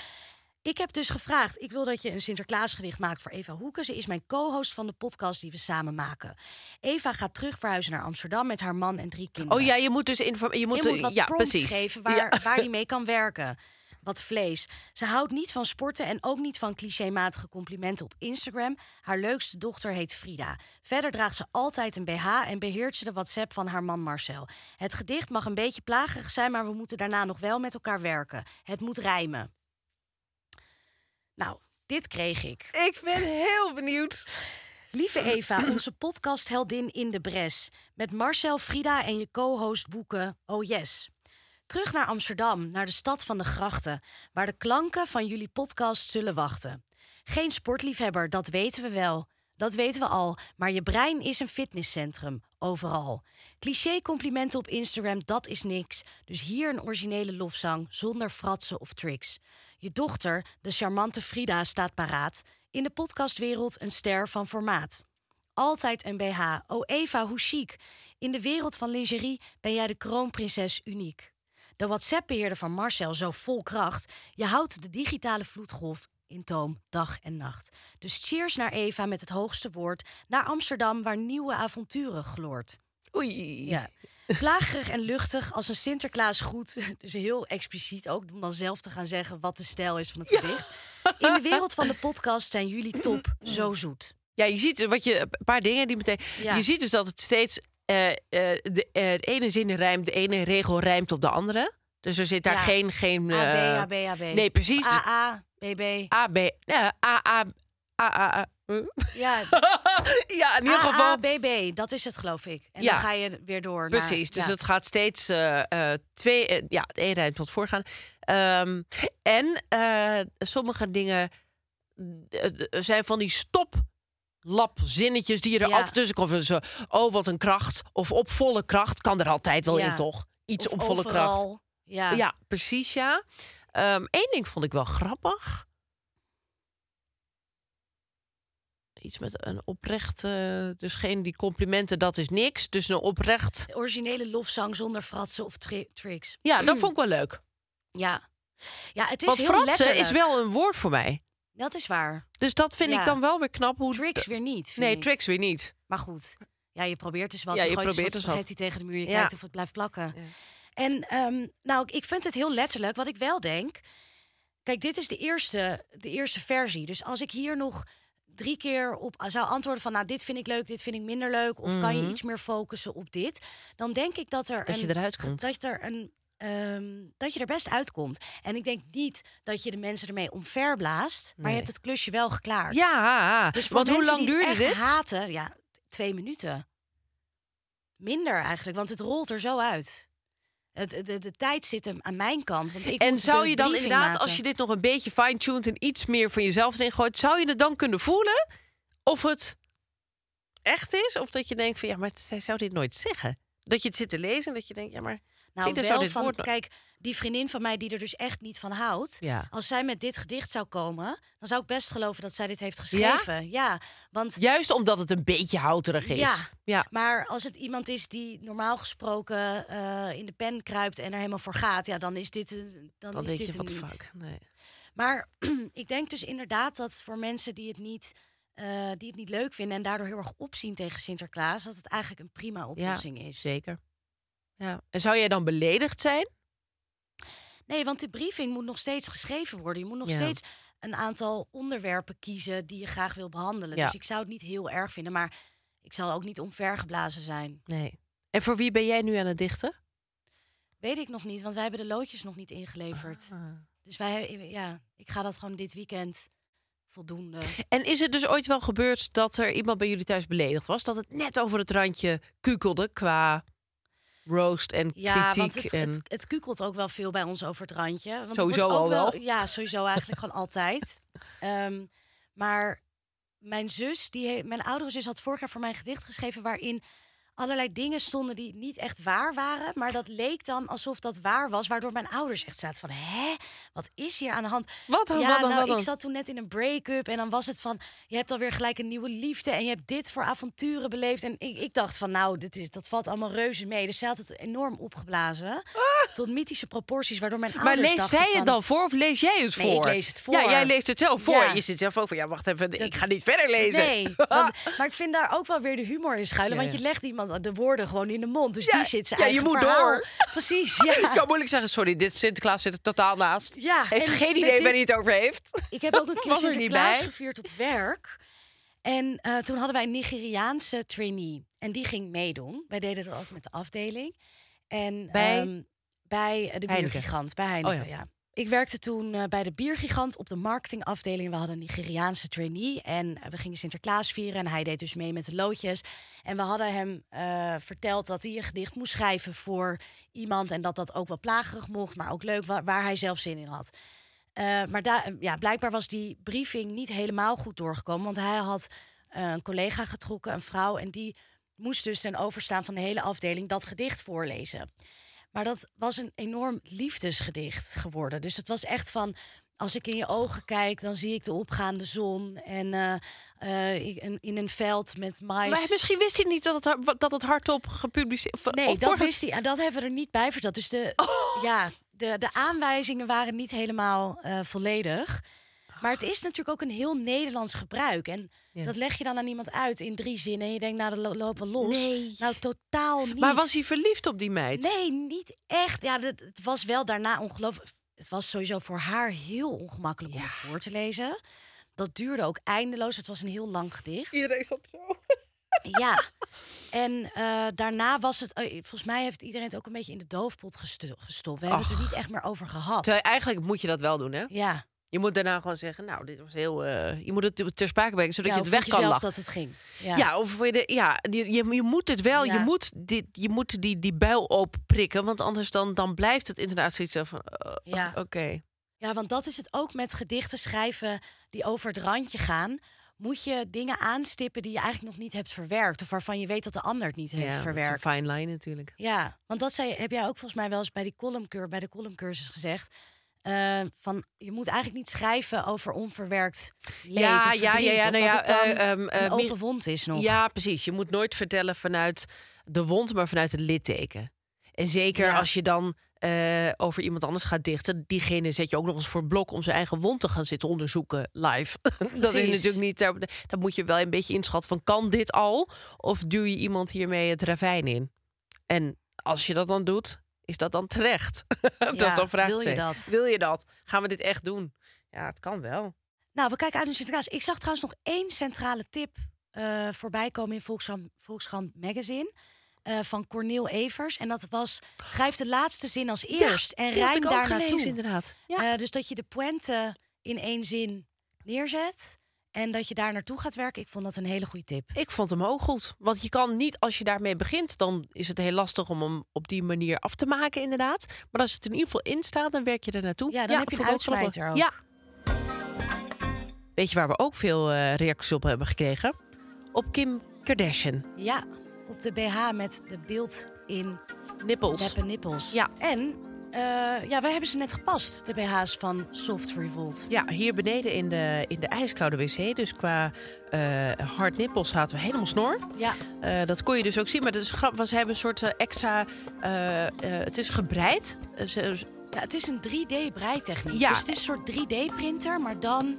Ik heb dus gevraagd, ik wil dat je een Sinterklaasgedicht maakt voor Eva Hoeken. Ze is mijn co-host van de podcast die we samen maken. Eva gaat terug verhuizen naar Amsterdam met haar man en drie kinderen. Oh ja, je moet dus inform je moet, Je moet wat ja, prompts precies. geven waar, Ja. waar die mee kan werken. Wat vlees. Ze houdt niet van sporten en ook niet van clichématige complimenten op Instagram. Haar leukste dochter heet Frida. Verder draagt ze altijd een BH en beheert ze de WhatsApp van haar man Marcel. Het gedicht mag een beetje plagerig zijn, maar we moeten daarna nog wel met elkaar werken. Het moet rijmen. Nou, dit kreeg ik. Ik ben heel benieuwd. Lieve Eva, onze podcastheldin in de bres. Met Marcel, Frida en je co-host boeken Oh Yes. Terug naar Amsterdam, naar de stad van de grachten, waar de klanken van jullie podcast zullen wachten. Geen sportliefhebber, dat weten we wel. Dat weten we al, maar je brein is een fitnesscentrum, overal. Cliché complimenten op Instagram, dat is niks. Dus hier een originele lofzang, zonder fratsen of tricks. Je dochter, de charmante Frida, staat paraat. In de podcastwereld een ster van formaat. Altijd een BH. Oh Eva, hoe chic. In de wereld van lingerie ben jij de kroonprinses uniek. De WhatsApp-beheerder van Marcel zo vol kracht. Je houdt de digitale vloedgolf in toom dag en nacht. Dus cheers naar Eva met het hoogste woord. Naar Amsterdam waar nieuwe avonturen gloort. Oei. Ja. Plagerig en luchtig als een Sinterklaas goed. *laughs* Dus heel expliciet ook om dan zelf te gaan zeggen wat de stijl is van het gedicht. In de wereld van de podcast zijn jullie top, zo zoet. Ja, je ziet wat je, een paar dingen die meteen. Ja. Je ziet dus dat het steeds. Eh, de, de ene zin rijmt, de ene regel rijmt op de andere. Dus er zit daar Ja. geen. geen AB, eh, AB, AB. Nee, precies. Of AA, BB. A, B. Ja, A, A, A, A, A. Ja, *laughs* ja, in ieder geval. AA, BB, dat is het geloof ik. En Ja. dan ga je weer door Precies, naar... dus ja. het gaat steeds twee, ja, het een rijdt tot voorgaan. Ehm, en sommige dingen zijn van die stoplapzinnetjes die er Ja. altijd tussen komen. Zo, oh, wat een kracht. Of op volle kracht kan er altijd wel Ja. in, toch? Iets Of op volle kracht. overal. Ja. Ja, precies, ja. Eén ding vond ik wel grappig. Iets met een oprecht, eh, dus geen die complimenten, dat is niks. Dus een oprecht. Originele lofzang zonder fratsen of tri- tricks. Ja, dat *clears throat* vond ik wel leuk. Ja. Ja, het is Want heel fratsen letterlijk. is wel een woord voor mij. Dat is waar. Dus dat vind Ja. ik dan wel weer knap. Hoe Tricks weer niet. Nee, ik. tricks weer niet. Maar goed. Ja, je probeert dus wat. Ja, je, dus probeert wat dus wat. spaghetti tegen de muur. Je Ja. kijkt of het blijft plakken. En ehm, nou, ik vind het heel letterlijk. Wat ik wel denk. Kijk, dit is de eerste, de eerste versie. Dus als ik hier nog drie keer op zou antwoorden van... nou, dit vind ik leuk, dit vind ik minder leuk... of kan je iets meer focussen op dit... dan denk ik dat er Mhm. Dat je eruit komt. Dat, er een, ehm, dat je er best uitkomt. En ik denk niet dat je de mensen ermee omverblaast... maar Nee. je hebt het klusje wel geklaard. Ja, Dus want hoe lang duurde dit? haten, ja, twee minuten. Minder eigenlijk, want het rolt er zo uit. Het, de, de tijd zit hem aan mijn kant. Want ik En zou je dan inderdaad, maken. als je dit nog een beetje fine-tuned en iets meer van jezelf erin gooit, zou je het dan kunnen voelen of het echt is? Of dat je denkt van ja, maar zij zou dit nooit zeggen. Dat je het zit te lezen en dat je denkt, ja, maar Nou, zou wel dit van, woord kijk, die vriendin van mij die er dus echt niet van houdt. Ja. Als zij met dit gedicht zou komen, dan zou ik best geloven dat zij dit heeft geschreven. Ja, want Juist omdat het een beetje houterig is. Ja. ja. Maar als het iemand is die normaal gesproken eh, in de pen kruipt en er helemaal voor gaat, ja, dan is dit, dan, Dan is dit je, wat niet. fuck. Nee. Maar *clears throat* ik denk dus inderdaad dat voor mensen die het niet, eh, die het niet leuk vinden en daardoor heel erg opzien tegen Sinterklaas, dat het eigenlijk een prima oplossing is. Zeker. Ja. En zou jij dan beledigd zijn? Nee, want de briefing moet nog steeds geschreven worden. Je moet nog Ja. steeds een aantal onderwerpen kiezen die je graag wil behandelen. Ja. Dus ik zou het niet heel erg vinden, maar ik zal ook niet omvergeblazen zijn. Nee. En voor wie ben jij nu aan het dichten? Weet ik nog niet, want wij hebben de loodjes nog niet ingeleverd. Ah. Dus wij, ja, ik ga dat gewoon dit weekend voldoende. En is het dus ooit wel gebeurd dat er iemand bij jullie thuis beledigd was? Dat het net over het randje kukelde qua roast en Ja, kritiek? want het, en... het, het kukelt ook wel veel bij ons over het randje. Want Sowieso ook al wel. Ja, sowieso eigenlijk gewoon altijd. *laughs* Ehm, maar mijn zus, die mijn oudere zus had vorig jaar voor mij een gedicht geschreven... waarin allerlei dingen stonden die niet echt waar waren. Maar dat leek dan alsof dat waar was. Waardoor mijn ouders echt zaten van... hè, wat is hier aan de hand? Wat dan, Ja, wat dan, nou, wat dan? ik zat toen net in een break-up. En dan was het van... je hebt alweer gelijk een nieuwe liefde. En je hebt dit voor avonturen beleefd. En ik, ik dacht van, nou, dit is, dat valt allemaal reuze mee. Dus zij had het enorm opgeblazen. Tot mythische proporties. Waardoor mijn Ah! Maar ouders lees dachten zij het dan voor of lees jij het Nee, voor? ik lees het voor. Ja, jij leest het zelf voor. Ja. Je zit zelf ook van, ja, wacht even, ik ga niet verder lezen. Nee, *laughs* want- maar ik vind daar ook wel weer de humor in schuilen. Ja, want je legt iemand de woorden gewoon in de mond. Dus Ja, die zit zijn ja, je moet verhaal. door. *laughs* Precies, *laughs* Ik ja. kan moeilijk zeggen, sorry, dit Sinterklaas zit er totaal naast. Ja, Heeft en geen idee dit- waar hij het over heeft. Ik heb ook een *laughs* keer er Sinterklaas gevierd op werk. En eh, toen hadden wij een Nigeriaanse trainee. En die ging meedoen. Wij deden dat altijd met de afdeling. En Bij? ehm, bij eh, de Heineken. biergigant, bij Heineken, Oh ja. Ik werkte toen eh, bij de Biergigant op de marketingafdeling. We hadden een Nigeriaanse trainee en eh, we gingen Sinterklaas vieren. En hij deed dus mee met de loodjes. En we hadden hem eh, verteld dat hij een gedicht moest schrijven voor iemand. En dat dat ook wel plagerig mocht, maar ook leuk, wa- waar, hij zelf zin in had. Maar ja, blijkbaar was die briefing niet helemaal goed doorgekomen. Want hij had een collega getrokken, een vrouw. En die moest dus ten overstaan van de hele afdeling dat gedicht voorlezen. Maar dat was een enorm liefdesgedicht geworden. Dus het was echt van. Als ik in je ogen kijk, dan zie ik de opgaande zon. En eh, eh, in, in een veld met mais. Maar misschien wist hij niet dat het, dat het hardop gepubliceerd Nee, dat wist hij. En dat hebben we er niet bij verteld. Dus de, Oh. ja, de, de aanwijzingen waren niet helemaal eh, volledig. Maar het is natuurlijk ook een heel Nederlands gebruik. En Ja. dat leg je dan aan iemand uit in drie zinnen. En je denkt, nou, dan lo- lopen we los. Nee. Nou, totaal niet. Maar was hij verliefd op die meid? Nee, niet echt. Ja, dat, het was wel daarna ongelooflijk. Het was sowieso voor haar heel ongemakkelijk om het voor te lezen. Dat duurde ook eindeloos. Het was een heel lang gedicht. Iedereen zat zo. Ja. En eh, daarna was het... eh, volgens mij heeft iedereen het ook een beetje in de doofpot gesto- gestopt. We hebben het er niet echt meer over gehad. Terwijl eigenlijk moet je dat wel doen, hè? Ja. Je moet daarna gewoon zeggen, nou, dit was heel... eh, je moet het ter sprake brengen, zodat ja, je het weg kan lachen. dat het ging. Ja. Ja, of voor je, de, ja je, je, je moet het wel, Ja. je moet, dit, je moet die, die buil openprikken, want anders dan, dan blijft het inderdaad zoiets van, eh, Ja. oké. Ja, want dat is het ook met gedichten schrijven die over het randje gaan. Moet je dingen aanstippen die je eigenlijk nog niet hebt verwerkt. Of waarvan je weet dat de ander het niet Ja, heeft dat is een verwerkt. fine line natuurlijk. Ja, want dat zei, heb jij ook volgens mij wel eens bij, die columncur, bij de columncursus gezegd. Eh, van, je moet eigenlijk niet schrijven over onverwerkt leed Ja, of ja, ja, nou ja, het dan ehm, eh, een open wond is nog. Ja, precies. Je moet nooit vertellen vanuit de wond, maar vanuit het litteken. En zeker Ja. als je dan eh, over iemand anders gaat dichten, diegene zet je ook nog eens voor blok om zijn eigen wond te gaan zitten onderzoeken live. *laughs* dat is natuurlijk niet. daar- Dan moet je wel een beetje inschatten van kan dit al? Of duw je iemand hiermee het ravijn in? En als je dat dan doet, is dat dan terecht? *laughs* dat Ja, is dan vraag wil je twee. dat? Wil je dat? Gaan we dit echt doen? Ja, het kan wel. Nou, we kijken uit naar Sinterklaas. Ik zag trouwens nog één centrale tip eh, voorbij komen in Volkskrant, Volkskrant Magazine. eh, van Corneel Evers. En dat was: schrijf de laatste zin als eerst en rijm daar naartoe. inderdaad. Ja. Eh, dus dat je de pointe in één zin neerzet en dat je daar naartoe gaat werken. Ik vond dat een hele goede tip. Ik vond hem ook goed. Want je kan niet, als je daarmee begint, dan is het heel lastig om hem op die manier af te maken, inderdaad. Maar als het in ieder geval in staat, dan werk je er naartoe. Ja, dan heb je een uitsmijter ook. Ja. Weet je waar we ook veel eh, reacties op hebben gekregen? Op Kim Kardashian. Ja, op de BH met de beeld in Nippels. neppe nippels. Ja. En eh, ja, wij hebben ze net gepast, de BH's van Soft Revolt. Ja, hier beneden in de, in de ijskoude wc. Dus qua eh hard nippels zaten we helemaal snor. Ja, Eh, dat kon je dus ook zien. Maar dat is grappig. want Ze hebben een soort extra... het is gebreid. Ze- ja, het is een 3D-breitechniek. Ja. Dus het is een soort 3D-printer, maar dan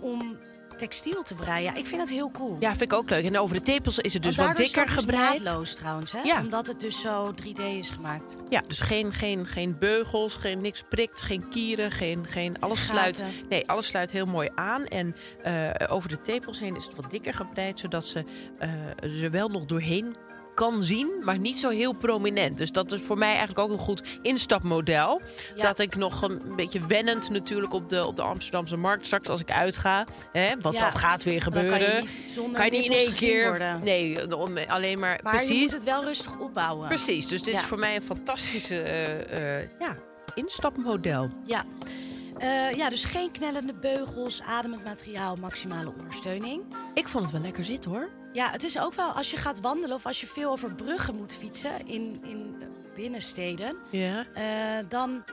om textiel te breien. Ja, ik vind dat heel cool. Ja, vind ik ook leuk. En over de tepels is het dus wat daardoor dikker is het dus gebreid. naadloos trouwens, hè? Ja. Omdat het dus zo 3D is gemaakt. Ja, dus geen, geen, geen beugels, geen niks prikt, geen kieren, geen, geen alles Gaten. sluit. Nee, alles sluit heel mooi aan. En eh, over de tepels heen is het wat dikker gebreid, zodat ze eh, er wel nog doorheen kan zien, maar niet zo heel prominent. Dus dat is voor mij eigenlijk ook een goed instapmodel. Ja. Dat ik nog een beetje wennend natuurlijk op de, op de Amsterdamse markt straks als ik uitga. Hè, want Ja. dat gaat weer Dan kan je gebeuren. niet zonder kan je niet in één keer. worden. Nee, om- alleen maar, Maar precies. je moet het wel rustig opbouwen. Precies, dus dit Ja. is voor mij een fantastische eh, ja, instapmodel. Ja. Eh, ja, dus geen knellende beugels, ademend materiaal, maximale ondersteuning. Ik vond het wel lekker zitten hoor. Ja, het is ook wel als je gaat wandelen of als je veel over bruggen moet fietsen in, in binnensteden, Ja. eh, dan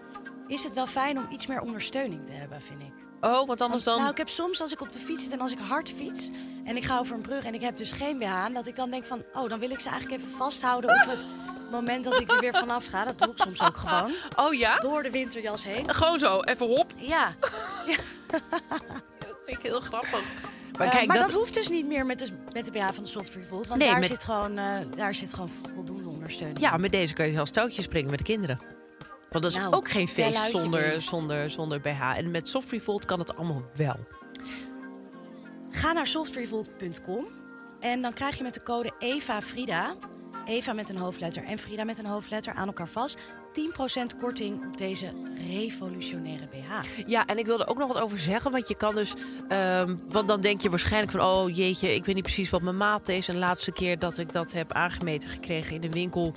is het wel fijn om iets meer ondersteuning te hebben, vind ik. Oh, want anders Want, dan... Nou, ik heb soms als ik op de fiets zit en als ik hard fiets en ik ga over een brug en ik heb dus geen BH aan, dat ik dan denk van, oh, dan wil ik ze eigenlijk even vasthouden op het moment dat ik er weer vanaf ga. Dat doe ik soms ook gewoon. *laughs* Oh ja? Door de winterjas heen. Gewoon zo, even hop. Ja, *laughs* Dat vind ik heel grappig. Maar maar, kijk, maar dat... dat... hoeft dus niet meer met de, met de BH van de Soft Revolt. Want Nee, daar, met- zit gewoon, eh, daar zit gewoon voldoende ondersteuning. Ja, met deze kan je zelfs touwtjes springen met de kinderen. Want dat is Nou, ook geen feest zonder, zonder, zonder BH. En met Soft Revolt kan het allemaal wel. Ga naar softrevolt.com en dan krijg je met de code EVAFRIDA Eva met een hoofdletter en Frida met een hoofdletter aan elkaar vast. 10% korting op deze revolutionaire BH. Ja, en ik wilde ook nog wat over zeggen. Want je kan dus. ehm, want dan denk je waarschijnlijk van. Oh jeetje, ik weet niet precies wat mijn maat is. En de laatste keer dat ik dat heb aangemeten gekregen in de winkel.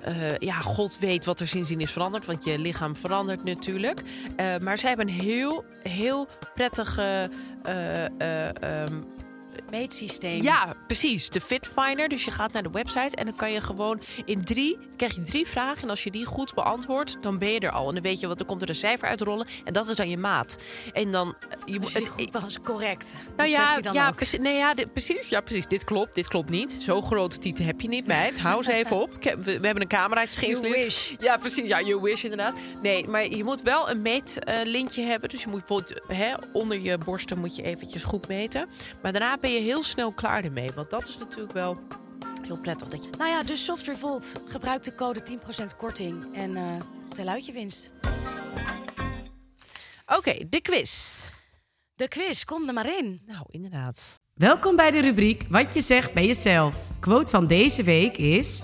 eh, ja, God weet wat er sindsdien is veranderd. Want je lichaam verandert natuurlijk. Eh, maar zij hebben een heel, heel prettige. eh, eh, ehm, Meetsysteem. ja, precies. De Fitfinder. Dus je gaat naar de website en dan kan je gewoon in drie, krijg je drie vragen. En als je die goed beantwoordt, dan ben je er al. En dan weet je wat, er komt er een cijfer uitrollen. En dat is dan je maat. En dan, eh, je Als het, goed was, correct. nou ja, dan ja, precies, nee, ja, dit, precies, ja, precies. Dit klopt, dit klopt niet. Zo grote tieten heb je niet, meid. Hou eens even op. We, we hebben een cameraatje geïnstalleerd. wish. Ja, precies. Ja, you wish inderdaad. Nee, maar je moet wel een meetlintje hebben. Dus je moet bijvoorbeeld hè, onder je borsten moet je eventjes goed meten. Maar daarna ben je heel snel klaar ermee. Want dat is natuurlijk wel heel prettig. Dat je... Nou ja, dus Soft Revolt. Gebruik de code 10% korting en eh tel uit je winst. Oké, de quiz. De quiz, kom er maar in. Nou, inderdaad. Welkom bij de rubriek Wat je zegt bij jezelf. Quote van deze week is...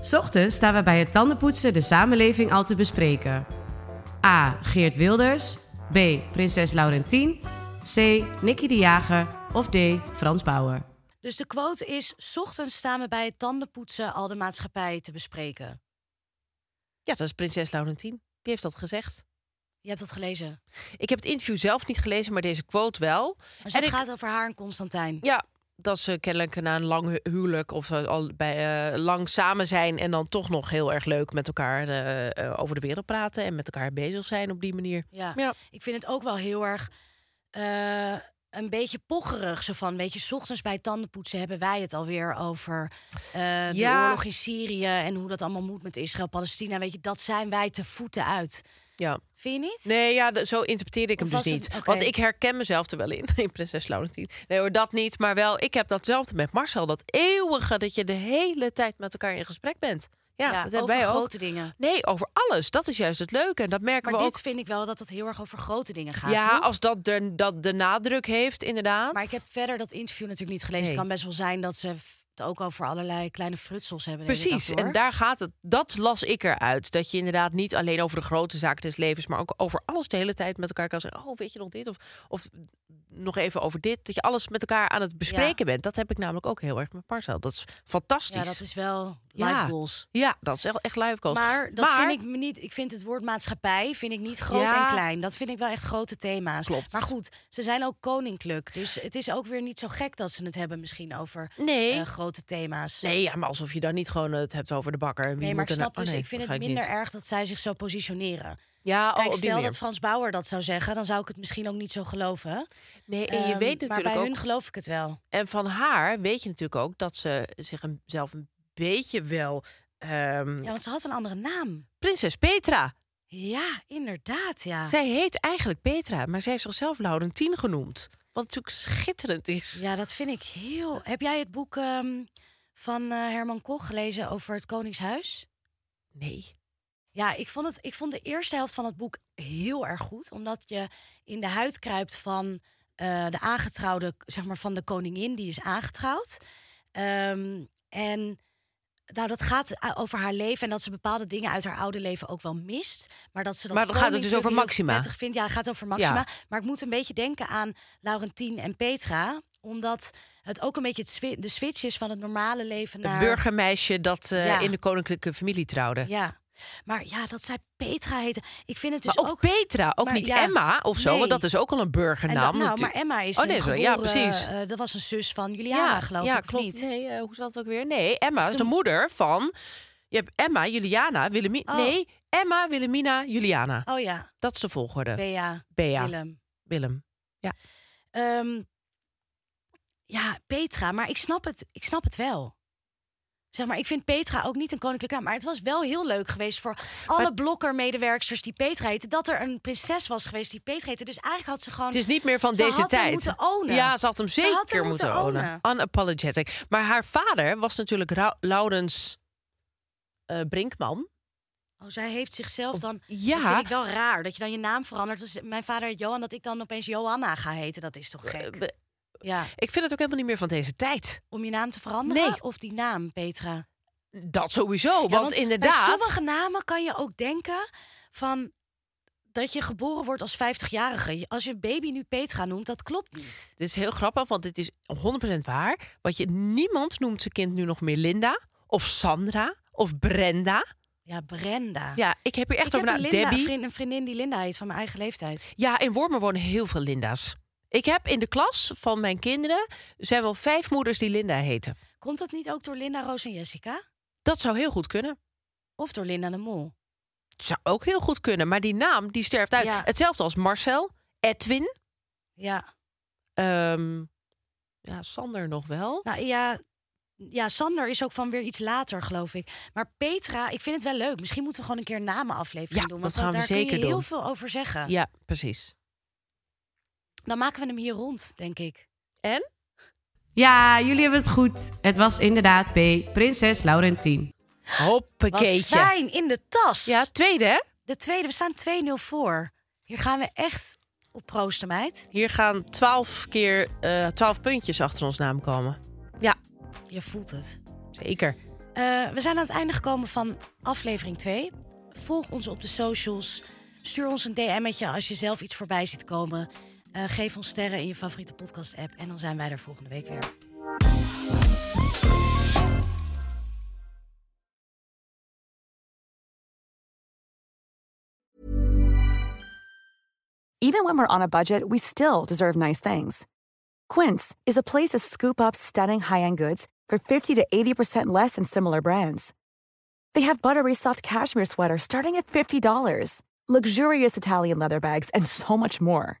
'S Ochtends staan we bij het tandenpoetsen de samenleving al te bespreken. A. Geert Wilders. B. Prinses Laurentien. C. Nicky de Jager. Of D. Frans Bauer. Dus de quote is: 's ochtends staan we bij het tandenpoetsen al de maatschappij te bespreken. Ja, dat is prinses Laurentien. Die heeft dat gezegd. Je hebt dat gelezen. Ik heb het interview zelf niet gelezen, maar deze quote wel. Dus En het ik- gaat over haar en Constantijn. Ja, dat ze kennelijk na een lang hu- huwelijk of eh, al bij eh, lang samen zijn en dan toch nog heel erg leuk met elkaar eh, over de wereld praten en met elkaar bezig zijn op die manier. Ja. Ja. Ik vind het ook wel heel erg eh, een beetje pocherig. Zo van, weet je, 's ochtends bij tandenpoetsen hebben wij het alweer over eh, de oorlog in Syrië en hoe dat allemaal moet met Israël-Palestina. Weet je, dat zijn wij te voeten uit. Ja. Vind je niet? Nee, ja, zo interpreteerde ik hem dus niet. het-. Want ik herken mezelf er wel in, *laughs* in Prinses Laurentien. Nee hoor, dat niet. Maar wel, ik heb datzelfde met Marcel. Dat eeuwige dat je de hele tijd met elkaar in gesprek bent. Ja, dat over wij ook. grote dingen. Nee, over alles. Dat is juist het leuke. En dat merken Maar we dit ook. vind ik wel dat het heel erg over grote dingen gaat. Ja, toch? als dat de, dat de nadruk heeft, inderdaad. Maar ik heb verder dat interview natuurlijk niet gelezen. Nee. Het kan best wel zijn dat ze het ook over allerlei kleine frutsels hebben. Precies, en daar gaat het. Dat las ik eruit. Dat je inderdaad niet alleen over de grote zaken des levens, maar ook over alles de hele tijd met elkaar kan zeggen. Oh, weet je nog dit? Of, of nog even over dit. Dat je alles met elkaar aan het bespreken bent. Dat heb ik namelijk ook heel erg met Marcel. Dat is fantastisch. Ja, dat is wel life Ja. goals. Ja, dat is echt, live goals. Maar dat Maar- vind ik me niet. Ik vind het woord maatschappij vind ik niet groot Ja. en klein. Dat vind ik wel echt grote thema's. Klopt. Maar goed, ze zijn ook koninklijk. Dus het is ook weer niet zo gek dat ze het hebben misschien over Nee. eh, grote thema's. Nee, ja, maar alsof je dan niet gewoon het hebt over de bakker. Wie Nee, maar moet ik snap nou- dus, oh, nee, ik vind het minder niet. erg dat zij zich zo positioneren. Ja, oh, Kijk, die stel manier. dat Frans Bauer dat zou zeggen, dan zou ik het misschien ook niet zo geloven. Nee, en je Ehm, weet maar natuurlijk bij ook. hun geloof ik het wel. En van haar weet je natuurlijk ook dat ze zich een- zelf een beetje wel. ehm, Ja, want ze had een andere naam. Prinses Petra. Ja, inderdaad, ja. Zij heet eigenlijk Petra, maar zij heeft zichzelf Laurentien genoemd. Wat natuurlijk schitterend is. Ja, dat vind ik heel... Heb jij het boek ehm, van eh, Herman Koch gelezen over het Koningshuis? Nee. Ja, ik vond, het, ik vond de eerste helft van het boek heel erg goed. Omdat je in de huid kruipt van eh, de aangetrouwde, zeg maar van de koningin die is aangetrouwd. Ehm, en nou, dat gaat a- over haar leven en dat ze bepaalde dingen uit haar oude leven ook wel mist. Maar dat ze dat Maar dan gaat het dus over Maxima. vindt. Ja, het gaat over Maxima. Ja. Maar ik moet een beetje denken aan Laurentien en Petra. Omdat het ook een beetje het de switch is van het normale leven naar... Het burgermeisje dat eh, Ja. in de koninklijke familie trouwde. Ja. Maar ja, dat zij Petra heette. Ik vind het dus maar ook, Petra, ook maar niet ja, Emma of zo, nee. want dat is ook al een En burgernaam. dat, nou, maar. Emma is Oh, nee, geboren, Ja, precies. eh, dat was een zus van Juliana, geloof ja, ik, klopt. niet? Nee, eh, hoe zat het ook weer? Nee, Emma is de moeder van. Je hebt Emma, Juliana, Willemina. Oh. Nee, Emma, Willemina, Juliana. Oh ja, Dat is de volgorde. Bea, Bea, Willem. Willem. Ehm, ja, Petra, maar ik snap, het, ik snap het wel. Zeg maar, ik vind Petra ook niet een koninklijke naam. Maar het was wel heel leuk geweest voor alle blokker-medewerksters die Petra heten. Dat er een prinses was geweest die Petra heette. Dus eigenlijk had ze gewoon... Het is niet meer van Ze deze had hem tijd. moeten ownen. Ja, ze had hem Ze zeker had hem moeten moeten ownen. ownen. Unapologetic. Maar haar vader was natuurlijk Ra- Laurens eh, Brinkman. Oh, zij heeft zichzelf dan... Ja. Dat vind ik wel raar, dat je dan je naam verandert. Dus mijn vader heet Johan, dat ik dan opeens Johanna ga heten. Dat is toch gek? Ja, Ik vind het ook helemaal niet meer van deze tijd. om je naam te veranderen? Nee. Of die naam, Petra? Dat sowieso, Ja, want, Bij inderdaad... sommige namen kan je ook denken van dat je geboren wordt als 50-jarige. Als je een baby nu Petra noemt, dat klopt niet. Dit is heel grappig, want dit is 100% waar. Want je, niemand noemt zijn kind nu nog meer Linda of Sandra of Brenda. Ja, Brenda. Ja, ik heb hier echt ik over na. Linda, een, Debbie. vriend- een vriendin die Linda heet van mijn eigen leeftijd. Ja, in Wormen wonen heel veel Linda's. Ik heb in de klas van mijn kinderen zijn wel vijf moeders die Linda heten. Komt dat niet ook door Linda, Roos en Jessica? Dat zou heel goed kunnen. Of door Linda de Mol? Zou ook heel goed kunnen, maar die naam die sterft uit. Ja. Hetzelfde als Marcel, Edwin, Ja. ehm, ja, Sander nog wel. Nou ja, ja, Sander is ook van weer iets later, geloof ik. Maar Petra, ik vind het wel leuk. Misschien moeten we gewoon een keer een namenaflevering Ja, doen. dat Want gaan we daar zeker kun je heel doen. veel over zeggen. Ja, precies. Dan maken we hem hier rond, denk ik. En? Ja, jullie hebben het goed. Het was inderdaad B, prinses Laurentien. Wat Hoppakeetje. fijn, in de tas. Ja, tweede hè? De tweede, we staan 2-0 voor. Hier gaan we echt op proosten, meid. Hier gaan twaalf keer eh, twaalf puntjes achter ons naam komen. Ja, Je voelt het. zeker. Eh, we zijn aan het einde gekomen van aflevering 2. Volg ons op de socials. Stuur ons een DM'tje als je zelf iets voorbij ziet komen. Eh, geef ons sterren in je favoriete podcast-app. En dan zijn wij er volgende week weer. Even when we're on a budget, we still deserve nice things. Quince is a place to scoop up stunning high-end goods for 50 to 80% less than similar brands. They have buttery soft cashmere sweaters starting at $50, luxurious Italian leather bags, and so much more.